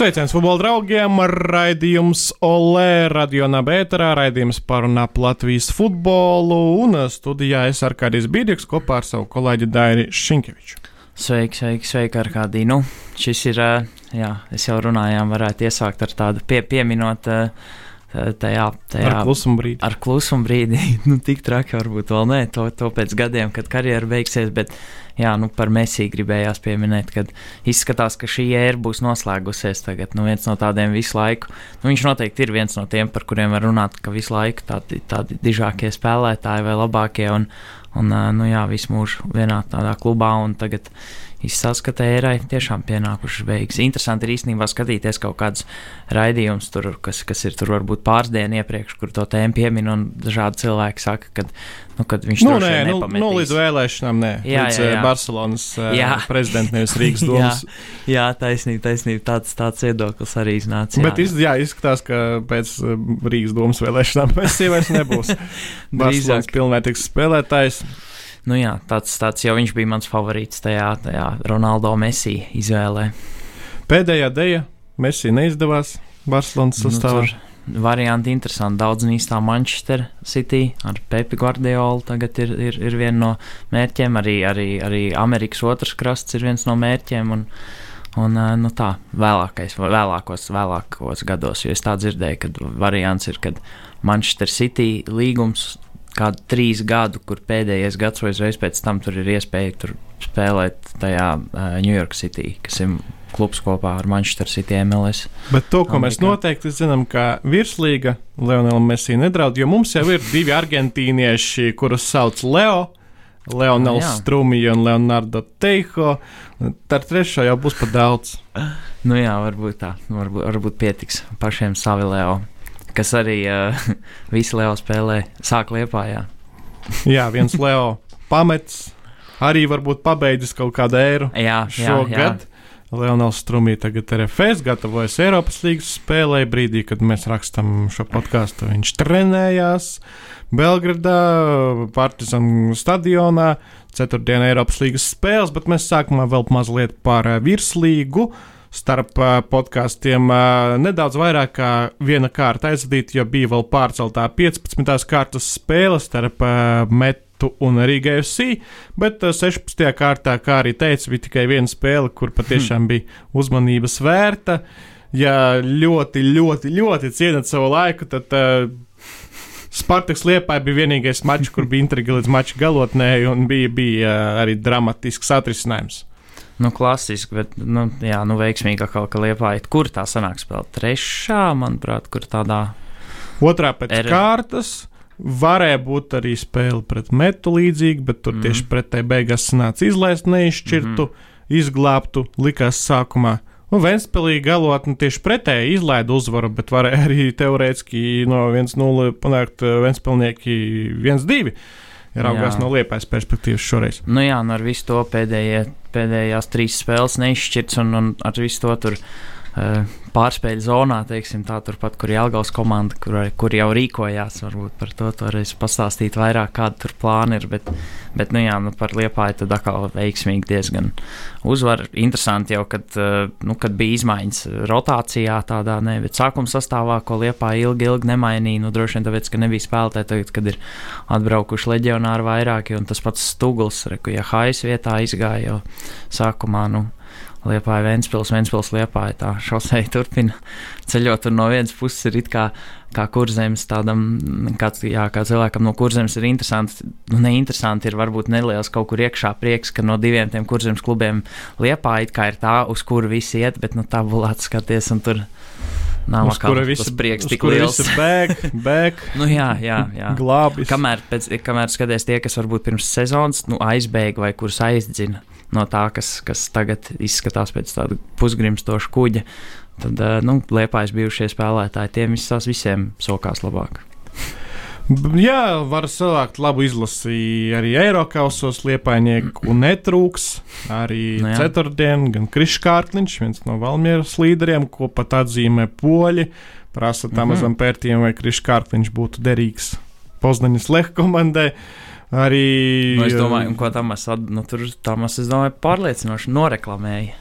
Sveiciens futbola draugiem! Raidījums Olē, radionā Bēterā, raidījums par un ap Latvijas futbolu. Un studijā es ar kādīs Bīdīgs kopā ar savu kolēģi Dairi Šinkeviču. Sveiki, sveiki, sveiki ar kādī. Nu, šis ir, jā, es jau runājām, varētu iesākt ar tādu pie, pieminot. Tajā, tajā, ar klusumu brīdi. Ar klusumu brīdi. nu, tik traki varbūt vēl nē, to, to pēc gadiem, kad karjera beigsies. Bet, jā, nu, par Mēsiju gribējās pieminēt, ka izskatās, ka šī ēra būs noslēgusies tagad. Nu, viens no tādiem visu laiku, nu, viņš noteikti ir viens no tiem, par kuriem var runāt, ka visu laiku tādi, tādi dižākie spēlētāji vai labākie. Un, un nu, jā, visu mūžu vienā tādā klubā. Un tagad izstāsta, ka tērai tiešām pienākušas beigas. Interesanti ir īstenībā skatīties kaut kādus raidījumus, tur, kas, kas ir tur varbūt pāris dienas iepriekš, kur to tēmu piemin, un dažādi cilvēki saka, ka, nu, kad viņš nu, nē, nu, nu, līdz vēlēšanām, nē, jā, līdz jā, jā. Barcelonas jā. prezidenta, nevis Rīgas domas. jā, jā, taisnība, taisnība, tāds, tāds viedoklis arī iznāca. Jā. Bet iz, jā, izskatās, ka pēc Rīgas domas vēlēšanām pēc sievietes nebūs. Barcelonas pilnvērtīgs spēlētājs. Nu jā, tāds, tāds jau viņš bija mans favorīts tajā, tajā Ronaldo Messi izvēlē. Pēdējā dēļa Messi neizdevās Barcelonas sastāvā. Nu, varianti interesanti. Daudz nīstā Manchester City ar Pepi Guardiolu tagad ir, ir, ir viena no mērķiem. Arī, arī, arī Amerikas otrs krasts ir viens no mērķiem. Un, un nu tā, vēlākais, vēlākos, vēlākos gados, jo es tā dzirdēju, ka variants ir, kad Manchester City līgums kādu trīs gadu, kur pēdējais gads vai uzreiz pēc tam tur ir iespēja tur spēlēt tajā New York City, kas ir klubs kopā ar Manchester City MLS. Bet to, ko Amerikā. mēs noteikti zinām, ka virslīga Leonelam Messi nedraud, jo mums jau ir divi argentīnieši, kurus sauc Leo. Leonels ah, Strūmija un Leonardo Teiho. Ar trešo jau būs pat daudz. Nu jā, varbūt tā. Varbūt, varbūt pietiks pašiem savi Leo kas arī uh, visi Leo spēlē, sāk liepā. Jā, jā viens Leo pamets, arī varbūt pabeidzis kaut kādu eiru jā, šogad. Leonels Strunke tagad ir FS, gatavojas Eiropas līnijas spēlē. Brīdī, kad mēs rakstām šo podkāstu, viņš trenējās Belgradā, Partizāna stadionā. Ceturtdienā Eiropas līnijas spēles, bet mēs sākumā vēl mazliet par virslīgu. Uh, starp podkāstiem nedaudz vairāk kā viena kārta aizvadīta, jo bija vēl pārceltā 15. kārtas spēle starp Metu un Rīgā FC, bet 16. kārtā, kā arī teicu, bija tikai viena spēle, kur patiešām bija uzmanības vērta. Ja ļoti, ļoti, ļoti cienat savu laiku, tad uh, Spartaks Liepā bija vienīgais mačs, kur bija intriga līdz mača galotnē, un bija, bija arī dramatisks atrisinājums. Nu, klasiski, bet, nu, jā, nu, veiksmīgi atkal, ka liepājat. Kur tā sanāk spēlēt? Trešā, manuprāt, kur tādā. Otrā pēc er... kārtas. Varēja būt arī spēle pret metu līdzīga, bet tur mm. tieši pretēji beigās sanāca izlaist neizšķirtu, mm. izglābtu, likās sākumā. Nu, Vēnspēlī galotni tieši pretēji izlaida uzvaru, bet varēja arī teorētiski no 1-0 panākt eh, Vēnspēlnieki 1-2 raugās jā. no liepais perspektīvas šoreiz. Nu jā, nu ar visu to pēdējie, pēdējās trīs spēles neizšķirts un, un ar visu to tur. Uh, pārspēļu zonā, teiksim, tā turpat, kur ir Jālgaus komanda, kur, kur jau rīkojās. Varbūt par to varēs pastāstīt vairāk, kāda tur plāna ir. Bet, bet nu jā, nu par liepāju tad atkal veiksmīgi diezgan uzvar. Interesanti jau, kad, uh, nu, kad bija izmaiņas rotācijā tādā, ne, bet sākuma sastāvā, ko liepāja ilgi, ilgi nemainīja. Nu, droši vien tāpēc, ka nebija spēlētāji tagad, kad ir atbraukuši leģionāri vairāki, un tas pats Stugls, reku, ja Hais vietā izgāja jau sākumā, nu, Liepāja Vēnspils, Vēnspils Liepāja. Tā šosei turpina ceļot, un no vienas puses ir it kā, kā kurzems tādam, kā, jā, kā cilvēkam no kurzems ir interesanti, nu neinteresanti ir varbūt neliels kaut kur iekšā prieks, ka no diviem tiem kurzems klubiem Liepāja it kā ir tā, uz kuru visi iet, bet nu tā bulāt skaties un tur. Nav uz kura viss prieks tik liels. Bēg, bēg. nu, jā, jā, jā. Glābis. Kamēr, pēc, kamēr skaties tie, kas varbūt pirms sezonas nu, aizbēga vai kurus aizdzina no tā, kas, kas tagad izskatās pēc tāda pusgrimstoša kuģa, tad nu, liepājas bijušie spēlētāji, tiem visās visiem sokās labāk. Jā, var savākt labu izlasi arī Eiropausos, liepainieku netrūks. Arī no nu ceturtdien, gan Kriškārkliņš, viens no Valmieras līderiem, ko pat atzīmē poļi, prasa tam mm -hmm. mazam pērtiem, vai Kriškārkliņš būtu derīgs Poznaņas Leha komandai. Arī. Nu, es domāju, ko Tamas, nu, tur Tamas, es domāju, pārliecinoši noreklamēja.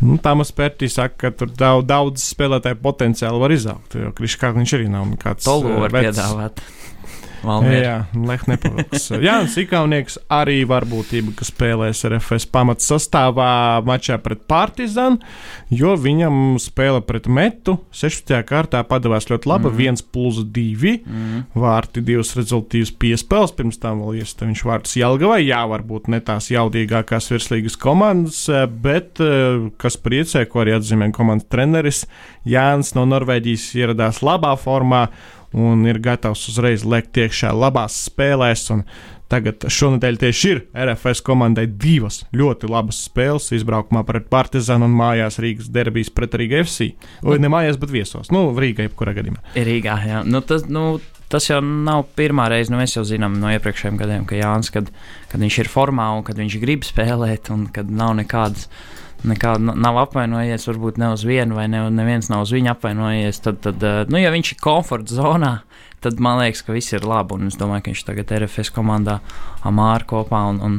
Nu, Tāmas Pērtīs saka, ka tur daudz, daudz spēlētāju potenciāli var izaugt. Jo Kriškā viņš arī nav nekāds. Tolu eh, var vecs. piedāvāt. Valmiera. Jā, Lech nepavilks. Jānis Ikaunieks arī varbūtība, ka spēlēs RFS pamats sastāvā mačā pret Partizanu, jo viņam spēle pret Metu 16. kārtā padavās ļoti laba, Mhm. 1 plus 2 Mm. vārti, divas rezultātus piespēles, pirms tam vēl iesta viņš vārds Jelgavai. Jā, varbūt ne tās jaudīgākās virslīgas komandas, bet eh, kas priecē, ko arī atzīmē komandas treneris, Jānis no Norvēģijas ieradās labā formā un ir gatavs uzreiz lekt iekšā labās spēlēs. Tagad šonadēļ tieši ir RFS komandai divas ļoti labas spēles. Izbraukumā pret Partizanu un mājās Rīgas derbijas pret Rīgas FC. Vai ne mājās, bet viesos. Nu, Rīgā jebkurā gadījumā. Rīgā, jā. Nu, tas, nu, tas jau nav pirmā reize, nu mēs jau zinām no iepriekšējiem gadiem, ka Jānis, kad, kad viņš ir formā un kad viņš grib spēlēt un kad nav nekādas. Nekāda nav apvainojies, varbūt ne uz vienu, vai ne, neviens nav uz viņu apvainojies. Tad, tad eh, nu, ja viņš ir komforta zonā, tad man liekas, ka viss ir labi. Un es domāju, ka viņš tagad ir RFS komandā Amāra kopā. Un, un,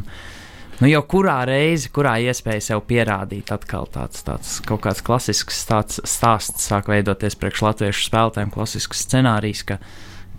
nu, jau kurā reize, kurā iespēja sev pierādīt, atkal tāds, tāds kaut kāds klasisks stāsts, stāsts sāk veidoties priekš latviešu spēlētājiem, klasisks scenārijs. Ka,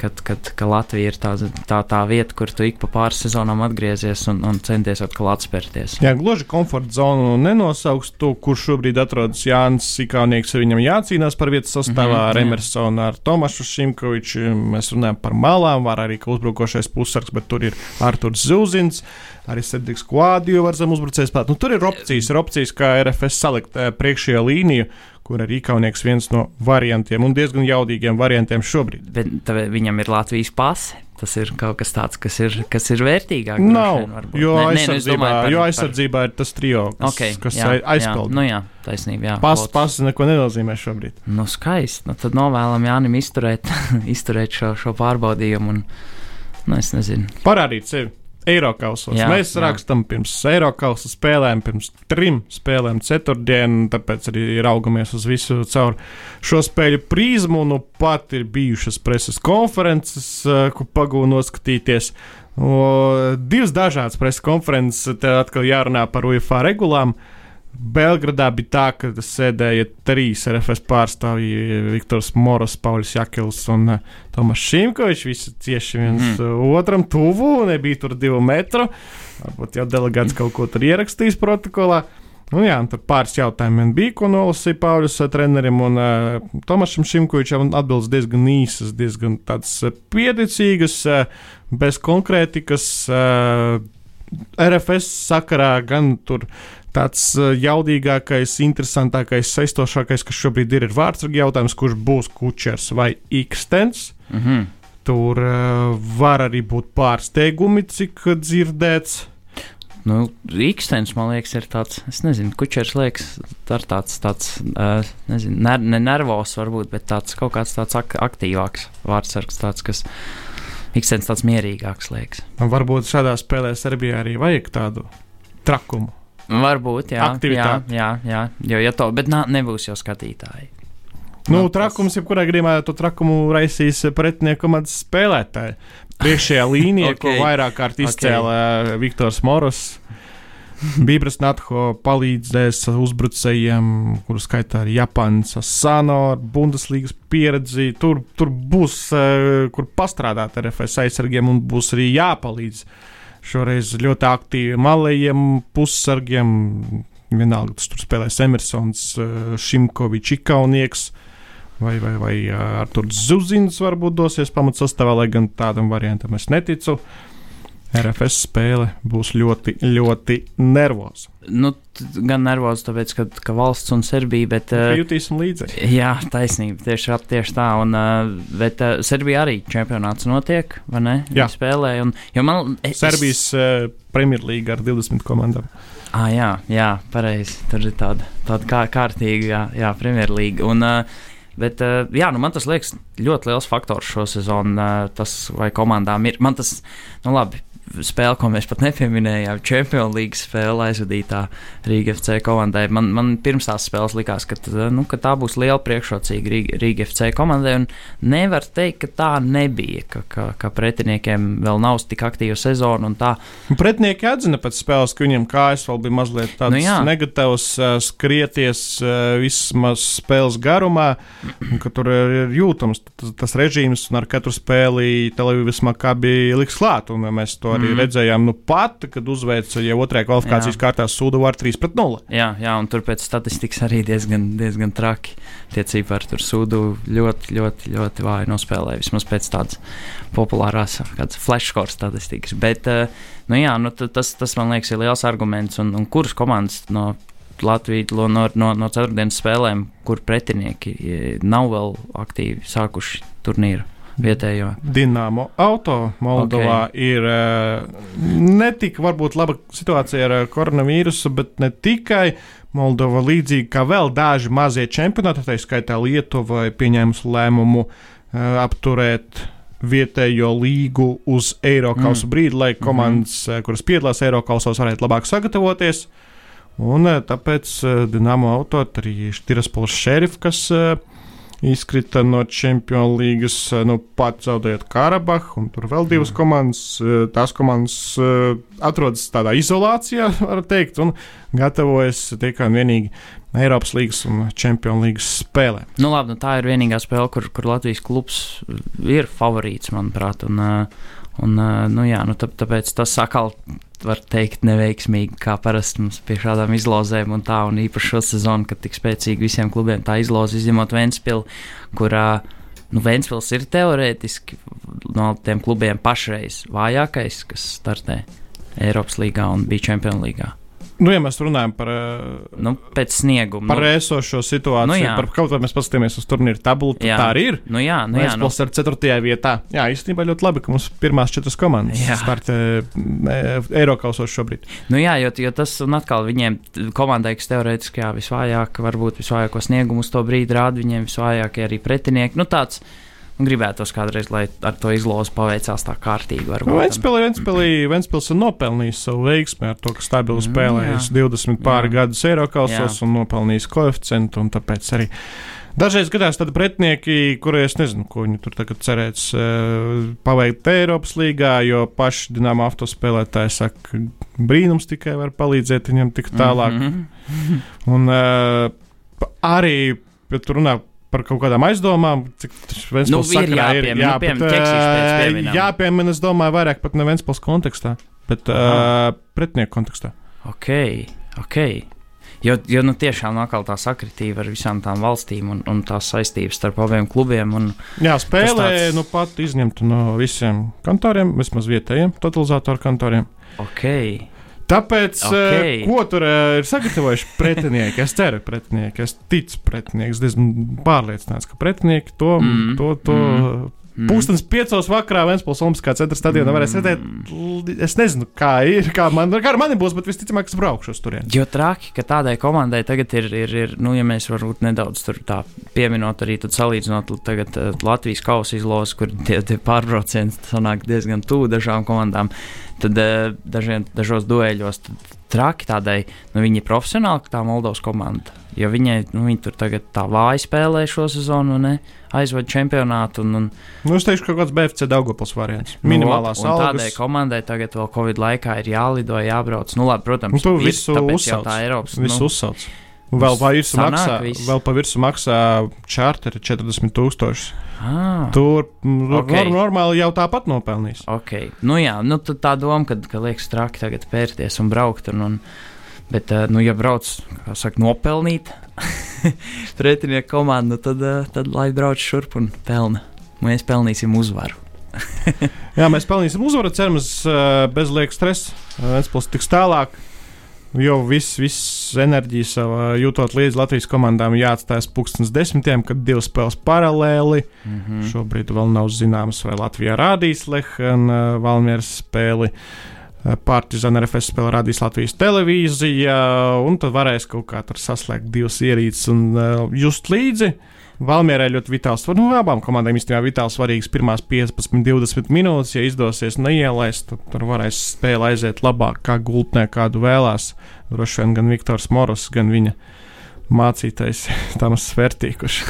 Kad, kad, ka Latvija ir tā, tā, tā vieta, kur tu ik pa pāris sezonām atgriezies un, un centies atkal atspērties. Jā, gluži komforta zonu nenosauks to, kur šobrīd atrodas Jānis Sikānieks. Viņam jācīnās par vietas sastāvā Mhm, ar jā. Emersonu, ar Tomašu Šimkoviču. Mēs runājam par malām, var arī uzbrukošais pussargs, bet tur ir Arturs Zūzins. Arī Sedriks Kvādiju var zem uzbrucējs spēlēt. Nu, tur ir opcijas, ir opcijas, kā RFS salikt eh, priekšējā līniju, kur arī Kaunieks viens no variantiem un diezgan jaudīgiem variantiem šobrīd. Bet viņam ir Latvijas pase. Tas ir kaut kas tāds, kas ir, kas ir vērtīgāk. Nav, varbūt. jo, nē, nu, aizsardzībā, domāju par- jo par- aizsardzībā ir tas trio, kas, Okay, kas jā, aizpildīja. nu jā, taisnība. Jā, Pas, pas neko nenozīmē šobrīd. Nu, skaisti. Nu, tad novēlam Jānim izturēt, izturēt šo, šo pārbaudījumu. Un, nu, es nezinu. Parādīt sevi. Eiropausos. Jā, Mēs jā. rakstām pirms Eiropausa spēlēm, pirms trim spēlēm, ceturtdienu, tāpēc arī raugamies uz visu caur šo spēļu prizmu. Nu, pat ir bijušas preses konferences, eh, ko pagūnu noskatīties. O, divas dažādas preses konferences, te atkal jārunā par UEFA regulām. Belgradā bija tā, ka sēdēja trīs RFS pārstāvji - Viktors Moros, Pauļs Jakils un uh, Tomas Šimkovičs. Visi cieši viens mm. otram tuvu, nebija tur divu metru. Varbūt jau delegāts kaut ko tur ierakstījis protokolā. Nu, jā, tur pāris jautājumu bija, ko nolasīja Pauļus uh, trenerim un uh, Tomašam Šimkovičam. Atbildes diezgan īsas, diezgan tādas pieticīgas, uh, bez konkrētikas. Uh, RFS sakarā gan tur tāds uh, jaudīgākais, interesantākais, saistošākais, kas šobrīd ir, ir vārdsargi jautājums, kurš būs kučers vai ikstens. Mhm. Tur uh, var arī būt pārsteigumi, cik dzirdēts. Nu, Rīgstens, man liekas, ir tāds, es nezinu, kučers liekas, ir tāds, tāds uh, nezinu, ner ne nervos varbūt, bet tāds kaut kāds tāds ak aktīvāks vārdsargs, tāds, kas Rīgstens tāds mierīgāks liekas. Varbūt šādā spēlē Serbijā arī vajag tādu trakumu. Varbūt, jā, Aktivitāti. jā, jā, jā, jo, ja to, bet nā, nebūs jau skatītāji. Nu, Nu, tas- trakums, jebkurā gadījumā, to trakumu raisīs pretinieku komandas spēlētāji. Priekšējā līnijā, okay. ko vairāk kārt Ok. izcēla okay. Viktors Moros. Bībras Natho palīdzēs uzbrucējiem, kurus skaitā arī Japāns Asano Bundeslīgas pieredzi. Tur, tur būs, eh, kur pastrādāt ar FS aizsargiem un būs arī jāpalīdz. Šoreiz ļoti aktīvi malējiem, pussargiem. Vienalga, tas tur spēlēs Emersons, eh, Šimkovičs, Ikaunieks. Vai, vai, vai ar to Zuzins varbūt dosies pamatsastāvā, lai gan tādam variantam es neticu. RFS spēle būs ļoti, ļoti nervoza. Nu, gan nervozs, tāpēc, ka, ka valsts un Serbija, bet. Uh, Jutīsim līdzi. Jā, taisnība. Tieši, tieši tā. Un, uh, bet uh, Serbijā arī čempionāts notiek, vai ne? Jā. Viņi spēlē. Un, man, es, Serbijas Premjerlīga ar 20 komandām. Ah, jā, jā pareizi. Tur ir tāda, tāda kā, kārtīga, jā, jā Premjerlīga. Un, Bet, jā, nu man tas liekas ļoti liels faktors šo sezonu. Tas, vai komandām ir. Man tas, nu labi, spēle, ko mēs pat nepieminējām, Champions League spēle aizvadītā Rīga FC komandai. Man, man pirms tās spēles likās, ka, nu, ka tā būs liela priekšrocīga Rīga, Rīga FC komandai. Nevar teikt, ka tā nebija, ka, ka, ka pretiniekiem vēl nav tik aktīva sezona. Pretinieki atzina pēc spēles, ka viņiem kājas vēl bija mazliet tāds nu, jā. negatīvs, skrieties vismaz spēles garumā, ka tur ir jūtams tas, tas režīms un ar katru spēli televīzijas makā bija liks klāt. Mēs to arī mm. redzējām nu pat, kad uzveica jau otrajā kvalifikācijas jā. kārtā Sūdu ar 3 pret 0. Jā, jā, un tur pēc statistikas arī diezgan, diezgan traki. Tie cipari tur Sūdu ļoti, ļoti, ļoti vāji nospēlēja. Vismaz pēc tādas populārās flashcore statistikas. Bet, uh, nu jā, nu, tas, tas man liekas ir liels arguments. Un, un kuras komandas no Latvijas no, no, no ceturtdienas spēlēm, kur pretinieki nav vēl aktīvi sākuši turnīru? Vietējo. Dienāmo auto Moldovā okay. ir uh, ne tik varbūt laba situācija ar koronavīrusu, bet ne tikai. Moldova līdzīgi kā vēl daži mazie čempionāti, tā skaitā Lietuva, pieņēmusi lēmumu uh, apturēt vietējo līgu uz Eiropas mm. brīdi, lai komandas, mm -hmm. kuras piedalās Eiropasos, varētu labāk sagatavoties. Un tāpēc Dienāmo auto arī Tiraspols šerif, kas uh, izkrita no Champions Leagues, eh, nu, pat zaudējot Karabahu, un tur vēl divas komandas. Eh, tās komandas eh, atrodas tādā izolācijā, var teikt, un gatavojas tikai un vienīgi Eiropas līnijas un Champions League spēlē. Nu, labi, nu, tā ir vienīgā spēle, kur, kur Latvijas klubs ir favorīts, manuprāt. Un, un, nu, jā, nu, tāpēc tas atkal var teikt, neveiksmīgi, kā parasti mums pie šādām izlozēm un tā, un īpaši šo sezonu, kad tik spēcīgi visiem klubiem tā izloze, izņemot Ventspilu, kurā, nu, Ventspils ir teorētiski no tiem klubiem pašreiz vājākais, kas startē Eiropas līgā un bija Čempionu līgā. Nu, ja mēs runājam par, eh, nu, snieguma, par nu, esošo situāciju, nu, jā. par kaut ko mēs paskatāmies uz turnīru tabulu, tad jā. tā arī ir. Nu, jā, nu, jā, nu. ar 4. vietā. Jā, īstenībā ļoti labi, ka mums pirmās četras komandas startē eh, Eiropasos šobrīd. Nu, jā, jo, jo tas un atkal viņiem komandai, kas teorētiski jā, visvājāk, varbūt visvājāko sniegumu uz to brīdi rāda, viņiem visvājākie arī pretinieki. Nu, tāds, gribētos kādreiz, lai ar to izlozi paveicās tā kārtīgi. Nu, Ventspils ir nopelnījis savu veiksmi ar to, ka stabili mm, spēlējis 20 pāri jā. gadus Eiropasos un nopelnījis koeficientu. Tāpēc arī Dažreiz gadās tādi pretinieki, kuriem es nezinu, ko viņi tur tagad cerēs uh, paveikt Eiropas līgā, jo paši Dienāma autospēlētāji saka, brīnums tikai var palīdzēt viņam tik tālāk. Mm -hmm. Un uh, arī, ja tur runā par kaut kādām aizdomām, cik Vēnspils nu, ir jāpiemina. Jā, nu, bet, uh, jāpiemina, es domāju, vairāk pat ne Vēnspils kontekstā, bet uh, pretinieku kontekstā. Ok, ok. Jo, jo nu, tiešām atkal tā sakritība ar visām tām valstīm un, un tās saistības starp abiem klubiem. Un, Jā, spēlē tāds... nu pat izņemta no visiem kantoriem, vismaz vietējiem totalizatoru kantoriem. Okay. Tāpēc, okay. uh, ko tur uh, ir sagatavojuši pretinieki? Es ceru, pretinieki, es ticu pretinieki. Es esmu pārliecināts, ka pretinieki to, mm. to, to mm. Mm. Pūkstens piecos vakarā Vēnspils Olimpiskā centra stadionā mm. varēs redzēt. Es nezinu, kā ir, kā man, kā man būs, bet visticamāk, es braukšu uz turieni. Jo traki, ka tādai komandai tagad ir, ir, ir nu, ja mēs varbūt nedaudz tur tā pieminot arī, tad salīdzinot tagad uh, Latvijas kausa izlozes, kur tie, tie pārbraucieni sanāk diezgan tuvu dažām komandām tad uh, dažiem, dažos dueļos traki tādai, nu, viņi ir profesionāli, tā Moldovas komanda. Jo viņai, nu, viņi tur tagad tā vāji spēlē šo sezonu, ne aizvada čempionātu. Un, un, nu, es teikšu, ka kaut kāds BFC Daugopils variants. Nu, Minimālās algas. Tādai komandai tagad vēl Covid laikā ir jālido, jābrauc. Nu, labi, protams, nu, visu uzsauc. Tā Eiropas. Visu nu, uzsauc. Vēl pa virsmu maksā, viss. vēl pa virsmu maksā čārteri 40 tūkstoši. Ah, Tur okay. normāli jau tāpat nopelnīs. Okay. Nu jā, nu tā doma, ka, ka liekas traki tagad pērties un braukt. Un, un, bet, eh, nu, ja brauc, saka, nopelnīt pretinieku komandu, tad, eh, tad lai brauc šurp un pelna. Mēs pelnīsim uzvaru. jā, mēs pelnīsim uzvaru, cerams, eh, bez liekas stresa. Ventspils tiks tālāk. Jo viss, viss enerģija savā jūtot līdzi Latvijas komandām jāatstājas pūkstens desmitiem, kad divas spēles paralēli. Mm -hmm. Šobrīd vēl nav zināms, vai Latvija rādīs Lehana uh, Valmieras spēli. Partizāna RFS spēle radīs Latvijas televīzija, un tad varēs kaut kā tur saslēgt divas ierīces un uh, just līdzi. Valmierai ļoti vitāls, nu, abām komandām īstenībā vitāls svarīgs pirmās 15, 20 minūtes. Ja izdosies neielaist, tad tur varēs spēle aiziet labāk, kā gultnē kādu vēlās. Droši vien gan Viktors Moros, gan viņa mācītais Tamas Svertī, kurš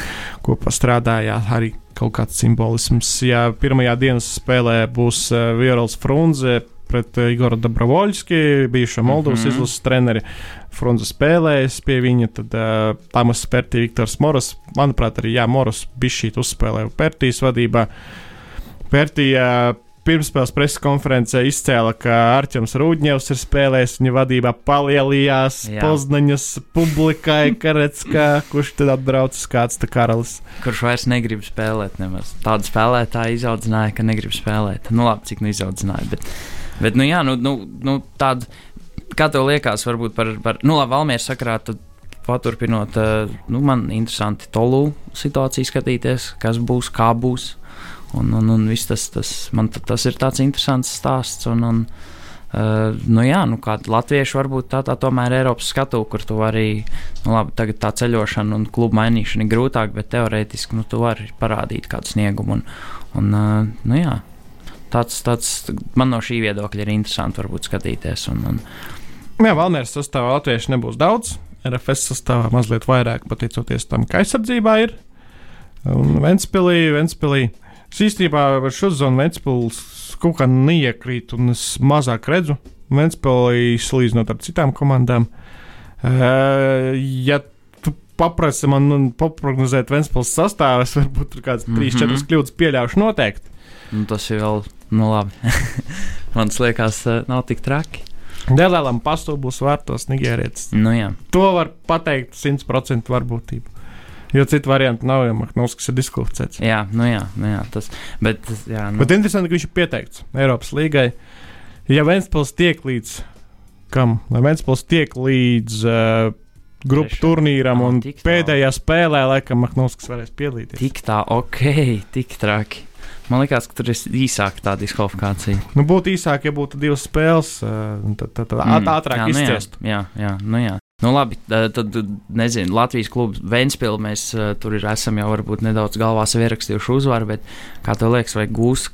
kopā strādājā arī kaut kāds simbolisms. Ja pirmajā dienas spēlē būs uh, Viols Frunze pret uh, Igoru Dabrovoļski, bijušo Moldovas mm -hmm. izlases treneri. Frunze spēlējas pie viņa, tad uh, Tamas Svertī, Viktors Moros. Manuprāt, arī Jā, Moros bija šī uzspēlē Pērtīs vadībā. Pērtījā pirmspēles preses konferencē izcēla, ka Arčuns Rūģņevs ir spēlējis viņa vadībā, palielījās Jā. Poznaņas publikai, Karetskā, kurš tad atbraucis kāds tā karalis. Kurš vairs negrib spēlēt nemaz. Tādu spēlētāju izaudzināja, ka negrib spēlēt. Nu labi, cik nu izaudzināja, bet, bet nu jā, nu, nu, nu tādu, kā tev liekas, varbūt par, par nu labi, Valmieras sakrā, tad paturpinot, nu man interesanti Tolu situāciju skatīties, kas būs, kā būs. Un, un, un viss tas, tas, man tas ir tāds interesants stāsts. Un, un, uh, nu jā, nu kā latvieši varbūt tā, tā tomēr Eiropas skatu, kur tu vari, nu labi, tagad tā ceļošana un klubu mainīšana ir grūtāk, bet teorētiski, nu tu vari parādīt kādu sniegumu. Un, un uh, nu jā, tāds, tāds man no šī viedokļa ir interesanti varbūt skatīties. Un, un, Jā, Valmēras sastāvā latviešu nebūs daudz. RFS sastāvā mazliet vairāk, pateicoties tam, ka aizsardzībā ir. Un Ventspīlī, Ventspīlī Es īstenībā ar šo zonu Ventspils kaut kā neiekrītu, un es mazāk redzu Ventspilī salīdzinot ar citām komandām. Uh, ja tu paprasti man paprognozēt Ventspils sastāvā, es varbūt tur kāds 3-4 mm -hmm. kļūdas pieļaušu noteikti. Nu, tas ir vēl, nu labi. man liekas, nav tik traki. Dēlēlam pastu būs vārtos Nigērietis. Nu, jā. to var pateikt 100% varbūtību. Jo citu variantu nav, ja Mahnovskis ir diskvalificēts. Jā, nu jā, nu jā tas. Bet, jā, nu. bet interesanti, ka viņš ir pieteikts Eiropas līgai. Ja Ventspils tiek līdz kam? Lai Ventspils tiek līdz uh, grupu turnīram un oh, pēdējā spēlē, laikam, Mahnovskis varēs piedalīties. Tik tā, ok, tik traki. Man liekas, ka tur ir īsāka tā diskvalifikācija. Nu, būtu īsāk, ja būtu divas spēles, tad, tad, tad mm, ātrāk jā, izciest. Nu jā, jā, jā, nu jā. Nu, labi, tad, nezinu, Latvijas klubs Vēnspils. Mēs tur ir, esam jau varbūt nedaudz galvā ierakstījuši uzvaru, bet kā tev liekas, vai gūs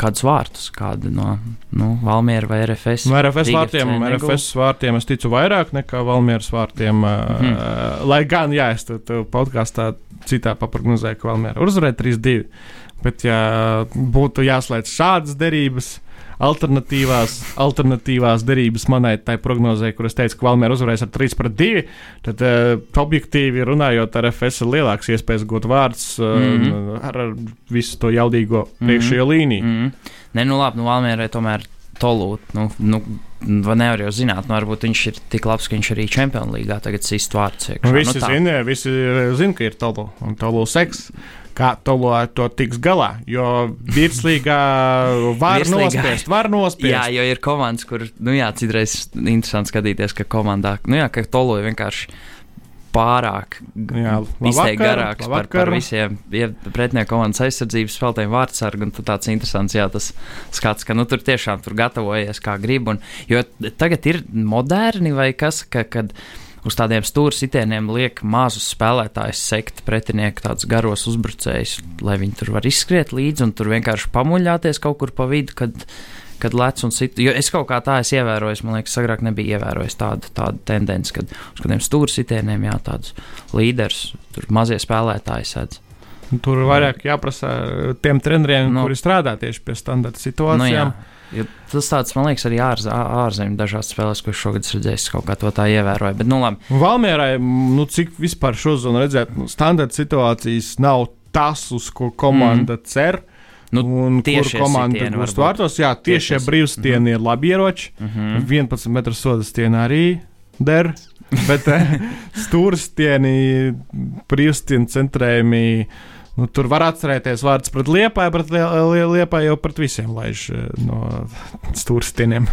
kādus vārtus, kādu no nu, Valmiera vai RFS? No RFS vārtiem, RFS vārtiem es ticu vairāk nekā Valmieras vārtiem. Mm uh, lai gan, jā, es tev podkāstā citā paprognozēju, ka Valmiera uzvarēja 3-2. Bet, ja būtu jāslēdz šādas derības, alternatīvās, alternatīvās derības manai tai prognozē, kur es teicu, ka Valmiera uzvarēs ar 3 pret 2, tad uh, objektīvi runājot, ar FS ir lielāks iespējas gūt vārds uh, mm -hmm. ar, ar visu to jaudīgo priekšējo mm -hmm. līniju. Mm -hmm. Nē, nu labi, nu Valmierai tomēr tolūt. Nu, nu, Nevar jau zināt, nu, varbūt viņš ir tik labs, ka viņš arī Champions League tagad sīst vārds. Nu, visi, nu, zina, visi zina, ka ir tolu un tolu seks kā Tolo to tiks galā. Jo virslīgā var virslīgā. nospiest, var nospiest. Jā, jo ir komandas, kur, nu jā, citreiz interesanti skatīties, ka komandā, nu jā, ka Tolo vienkārši pārāk izteikti garāks par, par visiem ja pretinieku komandas aizsardzības spēlētājiem vārdsargu. Tur tāds interesants, jā, tas skats, ka nu, tur tiešām tur gatavojies kā grib. Un, jo tagad ir moderni vai kas, ka, kad. Kad uz tādiem stūra sitieniem liek mazus spēlētājus sekt pretinieku tādus garos uzbrucējus, lai viņi tur var izskriet līdzi un tur vienkārši pamuļāties kaut kur pa vidu, kad, kad lec un sit. Jo es kaut kā tā esmu ievērojis, man liekas, agrāk nebija ievērojis tādu, tādu tendenci, kad uz kādiem stūra sitieniem jā, tādus līderus, tur mazie spēlētāji sēdz. Tur vairāk jāprasa tiem treneriem, no, nu. kuri strādā tieši pie standarta situācijām. No, Ja tas tāds, man liekas, arī ārz, ārzemēs dažās spēlēs, ko šogad redzējis, kaut kā to tā ievēroja. Bet, nu, labi. Valmierai, nu, cik vispār šo zonu redzēt, nu, standarta situācijas nav tas, uz ko komanda mm. cer. Nu, un kur komanda būs vārtos? Jā, tiešie brīvstieni mm -hmm. ir labi ieroči. Mm -hmm. 11 metru sodas stieni arī der. Bet eh, stūrstieni, brīvstieni centrējumi Nu, tur var atcerēties vārds pret liepāju, bet liepāju jau pret visiem laiž eh, no stūrstieniem.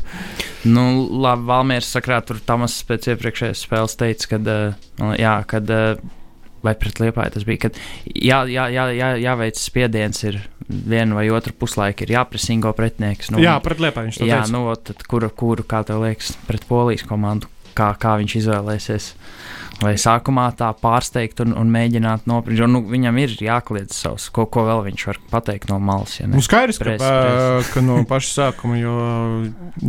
Nu, labi, Valmieras sakrā tur Tamas pēc iepriekšējās spēles teica, kad, uh, jā, kad uh, vai pret liepāju tas bija, kad jā, jā, jā, jā, jāveic spiediens ir vienu vai otru puslaiku ir jāpresingo pretinieks. Nu, jā, pret Liepāju viņš to jā, teica. nu, tad kuru, kuru, kā tev liekas, pret polijas komandu, kā, kā viņš izvēlēsies. Vai sākumā tā pārsteigt un, un mēģināt nopirkt. Nu, viņam ir jākliedz savs, ko, ko vēl viņš var pateikt no malas. Ja? Nu, skaidrs, ka, Pres, pres. pres. ka no paša sākuma, jo,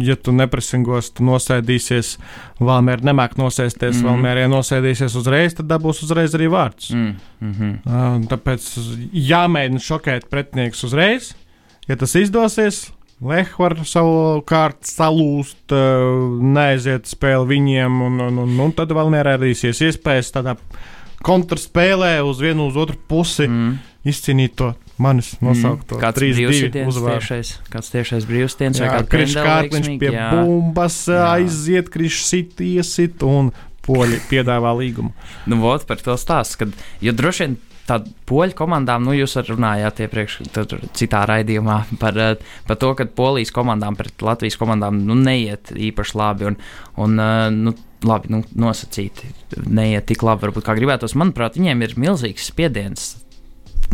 ja tu nepresingos, tu nosēdīsies, Valmēr nemāk nosēsties, mm. Valmēr, ja nosēdīsies uzreiz, tad dabūs uzreiz arī vārds. Mm. Mm, mm -hmm. Tāpēc jāmēģina šokēt pretinieks uzreiz. Ja tas izdosies, Lech var savukārt salūst, uh, neaiziet spēli viņiem, un, un, un, un tad vēl nerādīsies iespējas tādā kontrspēlē uz vienu uz otru pusi mm. Mm. izcīnīt to manis nosaukto Kāds 3-2 brīvsitiens uzvaru. tiešais, kāds tiešais brīvsitiens vai Kārkliņš veiksmīga, pie jā. bumbas Jā. aiziet, Krišs sit, iesit un poļi piedāvā līgumu. Nu, vot par to stāstu, kad, jo droši vien tādu poļu komandām, nu, jūs runājāt iepriekš, citā raidījumā par, eh, par to, ka polijas komandām pret Latvijas komandām nu, neiet īpaši labi. Un, un, eh, nu, labi, nu, nosacīti, neiet tik labi, varbūt kā gribētos. Manuprāt, viņiem ir milzīgs spiediens.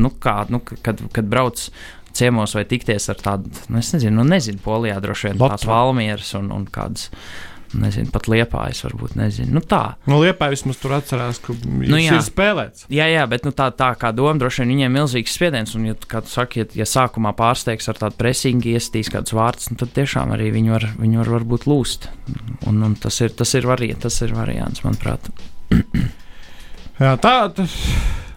Nu, kā, nu, kad, kad brauc ciemos vai tikties ar tādu, nu, es nezinu, nu, nezinu, Polijā droši vien tās Lotva. valmieras un, un kādas, nezinu, pat liepājas varbūt, nezinu. Nu, tā. Nu, Liepā vismaz tur atcerās, ka nu, jā. ir spēlēts. Jā, jā, bet nu, tā, tā kā doma droši vien viņiem ir milzīgs spiediens. Un, ja, kā tu saki, ja, ja sākumā pārsteigs ar tādu presingu, iestīs kādus vārdus, nu, tad tiešām arī viņi var, viņi var varbūt lūst. Un, un tas, ir, tas, ir vari, tas ir variants, manuprāt. Jā, tā tas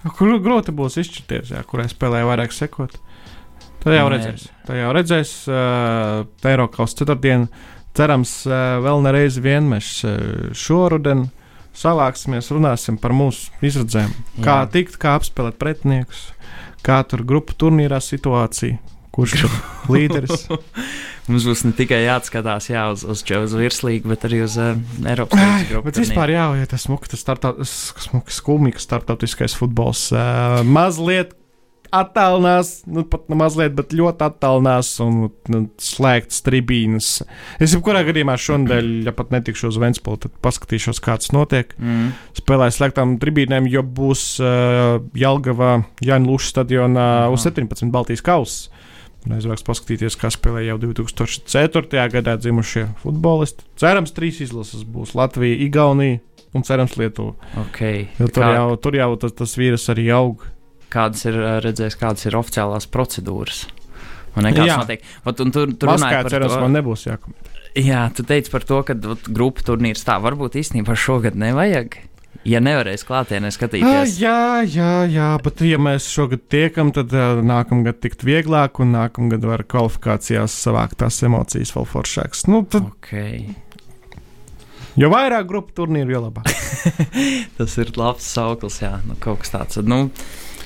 gr grūti būs izšķirties, jā, kurai spēlē vairāk sekot. Tad jau redzēs. Tad jau redzēs, uh, Eiropas ceturtdienu. Cerams, uh, vēl nereiz vien mēs uh, šoruden savāksimies, runāsim par mūsu izredzēm. Jā. Kā tikt, kā apspēlēt pretiniekus, kā tur grupu turnīrā situācija, kurš ir līderis. Mums būs ne tikai jāatskatās jā, uz, uz, uz virslīgu, bet arī uz uh, Eiropas Savienības. Bet vispār jā, ja tas smuki, tas startautis, skumīgs startautiskais futbols uh, mazliet attālinās, nu pat mazliet, bet ļoti attālinās un nu, slēgts tribīnas. Es jebkurā gadījumā šonadēļ, ja pat netikšu uz Ventspili, tad paskatīšos, kāds notiek. Mm. Spēlēs slēgtām tribīnēm, jo būs uh, Jelgavā Jāņa Lūša stadionā Aha. uz 17 Baltijas kausa. Aizvāks paskatīties, kā spēlē jau 2004. gadā dzimušie futbolisti. Cerams, trīs izlases būs Latvija, Igaunija un cerams Lietuva. Okay. Jo tur, Kā, jau, tur jau tas, tas vīrus arī aug. Kādas ir redzējis, kādas ir oficiālās procedūras? Jā. tas notiek. Vat, un tur tur runāja par cerams, to- man nebūs jākomentē. Jā, tu teici par to, ka grupu turnīrs tā varbūt īstenībā šogad nevajag. Ja nevarēs klātienē skatīties, jā, jā, jā, bet ja mēs šogad tiekam, tad uh, nākamgad tikt vieglāk, un nākamgad var kvalifikācijās savākt tās emocijas vēl foršākas. Nu, tad, okay. jo vairāk grupu turnīru, jo labāk. tas ir labs sauklis. Jā, nu, kaut kas tāds. Nu,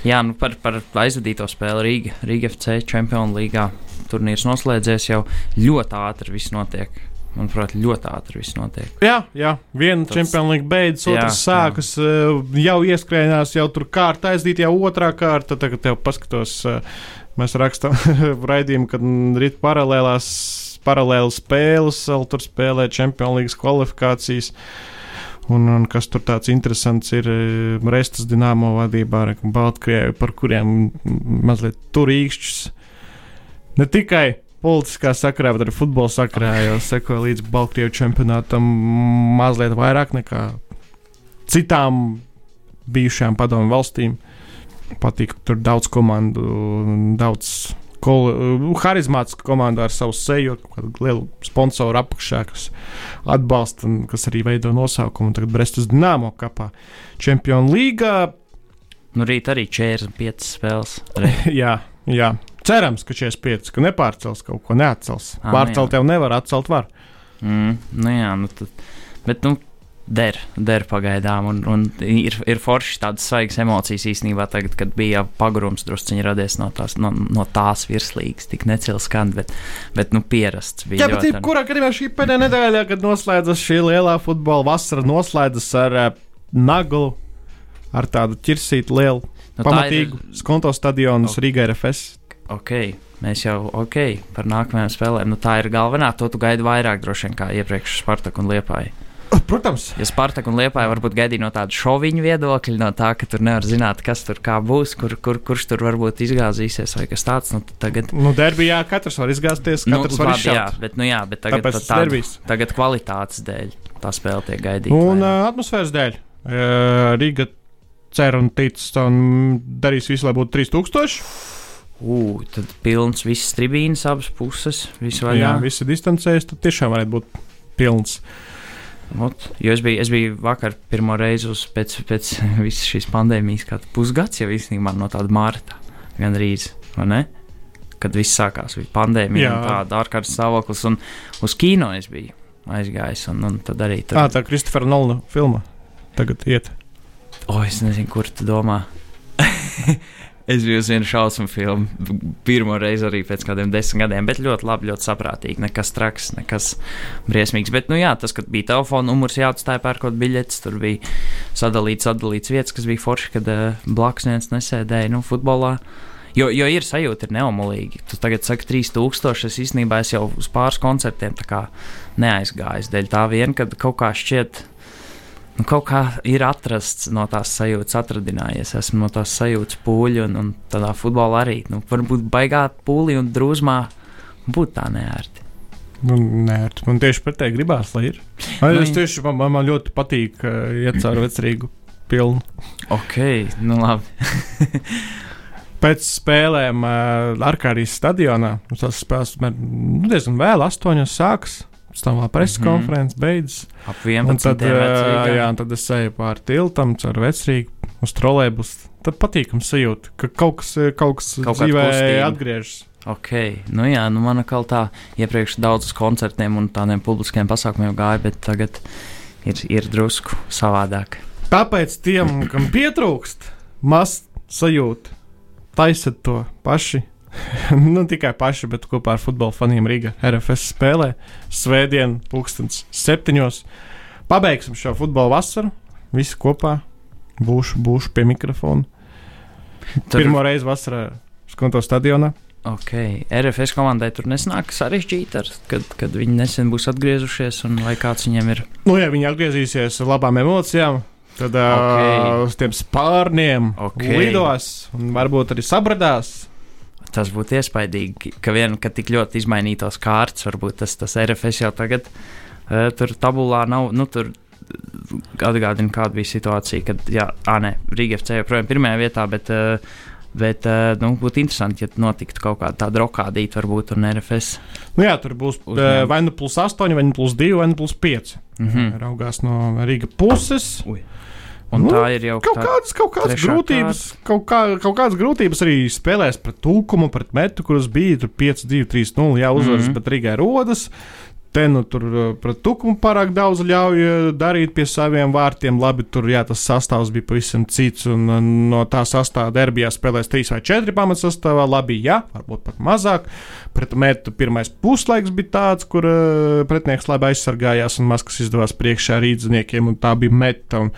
jā, nu, par, par aizvadīto spēli Rīga, Rīga FC Champions League turnīrs noslēdzies jau ļoti ātri. Viss notiek. Manuprāt, ļoti ātri viss notiek. Jā, jā viena Champions League beidzas, Jā, otrs sākas, uh, jau ieskrējās, jau tur kārta aizdīt, jau otrā kārta. Tagad tev paskatos, uh, mēs rakstām raidījumu, kad rīt paralēlās, paralēli spēles, vēl tur spēlē Champions League kvalifikācijas. Un, un kas tur tāds interesants ir eh, Restas Dienāmo vadībā, ar Baltkrievi, par kuriem mazliet tur īkšķis. Ne tikai politiskā sakarā, bet arī futbola sakarā, jo sekoja līdz Baltkrievu čempionātam mazliet vairāk nekā citām bijušajām padomu valstīm. Patīk, tur daudz komandu, daudz kol, harizmātisku komandu ar savu seju, kādu lielu sponsoru apakšā, kas atbalsta un kas arī veido nosaukumu. Tagad Brestas Dienāmo kapā Champions League. Nu, rīt arī 45 spēles. jā, jā. Cerams, ka 45, ka nepārcels kaut ko, neatcels. Nu Pārcelt jau nevar, atcelt var. Mm, nu jā, nu tad, bet, nu, der, der pagaidām. Un, un ir, ir forši tādas svaigas emocijas īstenībā, tagad, kad bija pagurums drusciņi radies no tās, no, no tās virslīgas, tik necils skan, bet, bet nu, pierasts bija. Jā, bet ļoti. kurā gadījumā šī pēdējā nedēļa, kad noslēdzas šī lielā futbola vasara, noslēdzas ar uh, naglu, ar tādu ķirsītu lielu, Nu, pamatīgu ir- skonto stadionu Ok. Rīgā RFS. Ok, mēs jau ok par nākamajām spēlēm. Nu, tā ir galvenā. To tu gaidi vairāk droši vien kā iepriekš Spartak un Liepāja. Protams. Ja Spartak un Liepāja varbūt gaidīja no tāda šoviņa viedokļa, no tā, ka tur nevar zināt, kas tur kā būs, kur, kur, kurš tur varbūt izgāzīsies vai kas tāds. Nu, tagad, Nu, derbijā katrs var izgāzties, katrs var labi, jā, bet, nu, jā, bet tagad, tas tāda- tagad kvalitātes dēļ tā spēle tiek gaidīta. Un vai ne? uh, atmosfēras dēļ. Uh, Rīga cer un tic, un darīs visu, lai būtu 3000. Ū, tad pilns viss tribīnas, abas puses, viss Jā, vaļā. visi distancējas, tad tiešām varētu būt pilns. Ot, jo es biju, es biju vakar pirmo reizi uz pēc, pēc visas šīs pandēmijas, kā pusgads jau īstenībā no tāda mārta, gan rīz, vai ne? Kad viss sākās, bija pandēmija, tāda ārkārtas stāvoklis, un uz kino es biju aizgājis, un, un tad arī tur. Tā, tā Kristofera Nolana filma tagad iet. O, es nezinu, kur tu domā. es biju uz vienu šausmu filmu, pirmo reizi arī pēc kādiem desmit gadiem, bet ļoti labi, ļoti saprātīgi. Nekas traks, nekas briesmīgs. Bet, nu jā, tas, kad bija telefona numurs jāatstāja pērkot biļetes, tur bija sadalīts, sadalīts vietas, kas bija forši, kad uh, blakus viens nesēdēja, nu, futbolā. Jo, jo ir sajūta, ir neomolīgi. Tu tagad saki, 3000. Es īstenībā es jau uz pāris koncertiem neaizgāju. Dēļ tā vien, kad kaut kā šķiet, nu, kaut kā ir atrasts no tās sajūtas, atradinājies. Esmu no tās sajūtas pūļi un, un tādā futbolā arī. Nu, varbūt baigā pūlī un drūzmā būtu tā neērti. Nu, nē, man tieši pretēji gribās, lai ir. Man, Nu, es tieši, man, man ļoti patīk uh, iet cauri vecrīgu pilnu. Ok, nu labi. Pēc spēlēm uh, Arkādijas stadionā, tas spēles nu, diezgan vēl, astoņos sākas. Vēl preses Mhm. konferences beidzas. Ap Un 11. tad, vecrīgā. jā, tad es eju pāri tiltam, caur vecrīgu, uz trolēbus. Tad patīkams sajūta, ka kaut kas, kaut kas Kaut dzīvē atgriežas. Ok, nu jā, nu man atkal tā iepriekš daudz uz koncertiem un tādiem publiskiem pasākumiem gāja, bet tagad ir, ir drusku savādāk. Tāpēc tiem, kam pietrūkst maz sajūta, taisiet to paši. nu, tikai paši, bet kopā ar futbola faniem Rīgā RFS spēlē Svētdien, pulkstens septiņos. Pabeigsim šo futbola vasaru. Visi kopā būšu, būšu pie mikrofona. Tur, Pirmo reizi vasarā skonto stadionā. Ok, RFS komandai tur nesnāk sarežģīti, ar, kad, kad viņi nesen būs atgriezušies, un vai kāds viņiem ir. Nu, ja viņi atgriezīsies ar labām emocijām, tad Ok. uh, uz tiem spārniem Ok. lidos un varbūt arī sabradās. Tas būtu iespaidīgi, ka vien, ka tik ļoti izmainītos kārtas, varbūt tas, tas RFS jau tagad uh, tur tabulā nav. Nu, tur atgādina, kāda bija situācija, kad, jā, ā, nē, Rīga FC joprojām pirmajā vietā, bet, uh, bet uh, nu, būtu interesanti, ja notiktu kaut kāda tāda rokādīta, varbūt, un RFS. Nu, jā, tur būs uh, vai nu plus 8, vai nu plus 2, vai nu plus 5. Mhm. Raugās no Rīgas puses. Un Nu, tā ir jau Kaut kādas, kaut kādas grūtības, kaut, kā, kaut kādas grūtības arī spēlēs pret Tūkumu, pret Metu, kuras bija tur 5, 2, 3, 0. Jā, uzvaras, mm. -hmm. bet Rīgai rodas. Te nu tur uh, pret Tūkumu pārāk daudz ļauj uh, darīt pie saviem vārtiem. Labi, tur jā, tas sastāvs bija pavisam cits. Un uh, no tā sastāvā derbijā spēlēs 3 vai 4 pamatsastāvā. Labi, jā, varbūt pat mazāk. Pret Metu pirmais puslaiks bija tāds, kur uh, pretinieks labi aizsargājās un maz kas izdevās priekšā rīzniekiem. un Tā bija Meta. Un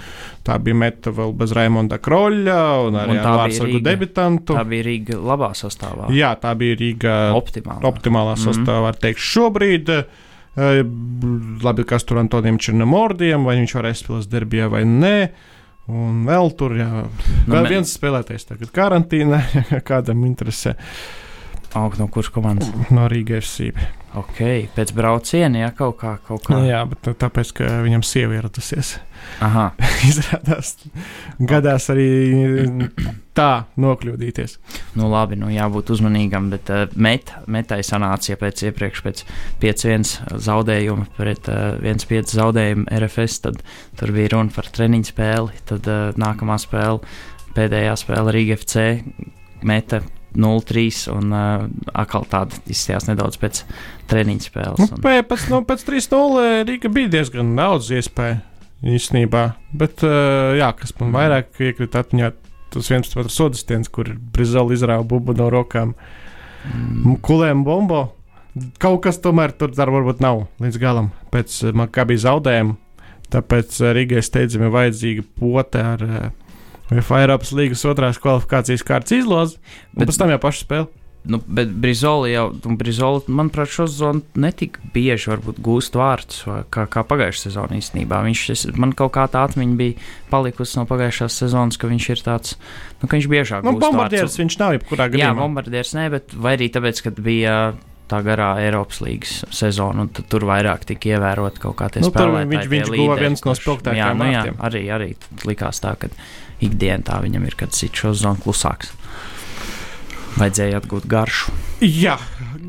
tā bija Meta vēl bez Raimonda Kroļa un arī ar Rīga. debitantu. tā bija Rīga labā sastāvā. Jā, tā bija Rīga Optimāli. optimālā Mhm. sastāvā, var teikt, šobrīd. eh, Labi, kas tur Antonijam Černamordiem, vai viņš varēs spēlēt derbijā vai nē. Un vēl tur, jā, Nu, vēl me- viens spēlētājs tagad karantīnā, kādam interesē Aug no kuras komandas? no Rīgas FC. Ok, pēc brauciena, ja kaut kā, kaut kā. Nu, jā, bet tā- tāpēc, ka viņam sieva ieradusies. Aha, Izrādās, gadās arī tā nokļūdīties. nu labi, nu jābūt uzmanīgam, bet uh, met, metai sanāca ja pēc iepriekš pēc 5-1 zaudējuma pret uh, 1-5 zaudējumu RFS, tad tur bija runa par treniņu spēli, tad uh, nākamā spēle, pēdējā spēle Rīga FC meta 0-3 un uh, atkal tāda izskatījās nedaudz pēc treniņu spēles. Nu, Un, pēc, nu, pēc 3-0 Rīga bija diezgan daudz iespēju īstenībā. Bet, uh, jā, kas man vairāk iekrita atmiņā, tas viens otrs sodastiens, kur Brizela izrāva bubu no rokām. mm, Kulēm bombo. Kaut kas tomēr tur dar varbūt nav līdz galam. Pēc Makabī zaudējuma. Tāpēc Rīgai steidzami vajadzīga pote ar uh, UEFA Eiropas līgas otrās kvalifikācijas kārtas izlozi. Un Bet- pēc tam jau pašu spēli. Nu, bet Brizoli jau, Brizoli, manuprāt, šo sezonu netik bieži gūst vārdus kā, kā pagājušā sezonā īstenībā. Viņš, es, man kaut kā tā atmiņa bija palikusi no pagājušās sezonas, ka viņš ir tāds, nu, ka viņš biežāk nu. Bombardieris viņš nav jebkurā gadījumā. Jā, bombardieris ne, bet vai arī tāpēc, ka bija tā garā Eiropas līngas sezona, un tur vairāk tika ievērot kaut kā tie nu, spēlētāji. Viņš, viņš guva viens no spilgtākajiem. Jā, nu, jā, arī, arī likās tā, ka ikdienā tā viņam ir, kad cits šo zonu klusāks. Vajadzēja atgūt garšu. Jā,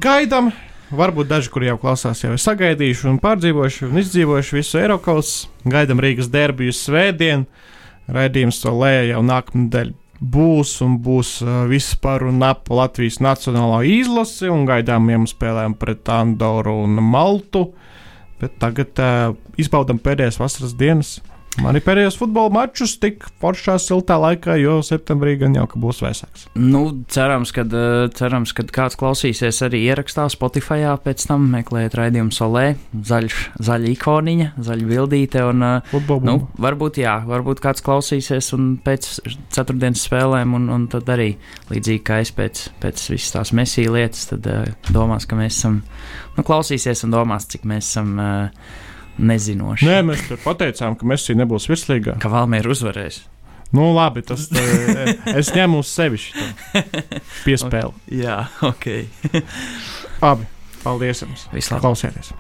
gaidām. Varbūt daži, kur jau klausās, jau ir sagaidījuši un pārdzīvojuši un izdzīvojuši visu Eiropas. Gaidām Rīgas derbiju svētdien. Raidījums to lēja jau nākamnedēļ būs un būs uh, viss par un ap Latvijas nacionālo izlasi un gaidāmiem spēlēm pret Andoru un Maltu. Bet tagad uh, izbaudām pēdējās vasaras dienas Man ir pēdējos futbola mačus tik foršā, siltā laikā, jo septembrī gan jau būs vēsāks. Nu, cerams, ka cerams, kad kāds klausīsies arī ierakstā Spotify, pēc tam meklējiet raidījumu solē, zaļš, zaļa ikoniņa, zaļa bildīte. Un, Futbola nu, varbūt, jā, varbūt kāds klausīsies un pēc ceturtdienas spēlēm, un, un tad arī līdzīgi kā es pēc, pēc visas tās mesīja lietas, tad uh, domās, ka mēs esam, nu, klausīsies un domās, cik mēs esam. Uh, nezinoši. Nē, mēs pateicām, ka Messi nebūs virslīgā. Ka Valmiera uzvarēs. Nu, labi, tas tā, es ņemu uz sevi šo piespēli. Okay. Jā, ok. Abi. Paldies jums! Vislabāk! Klausieties!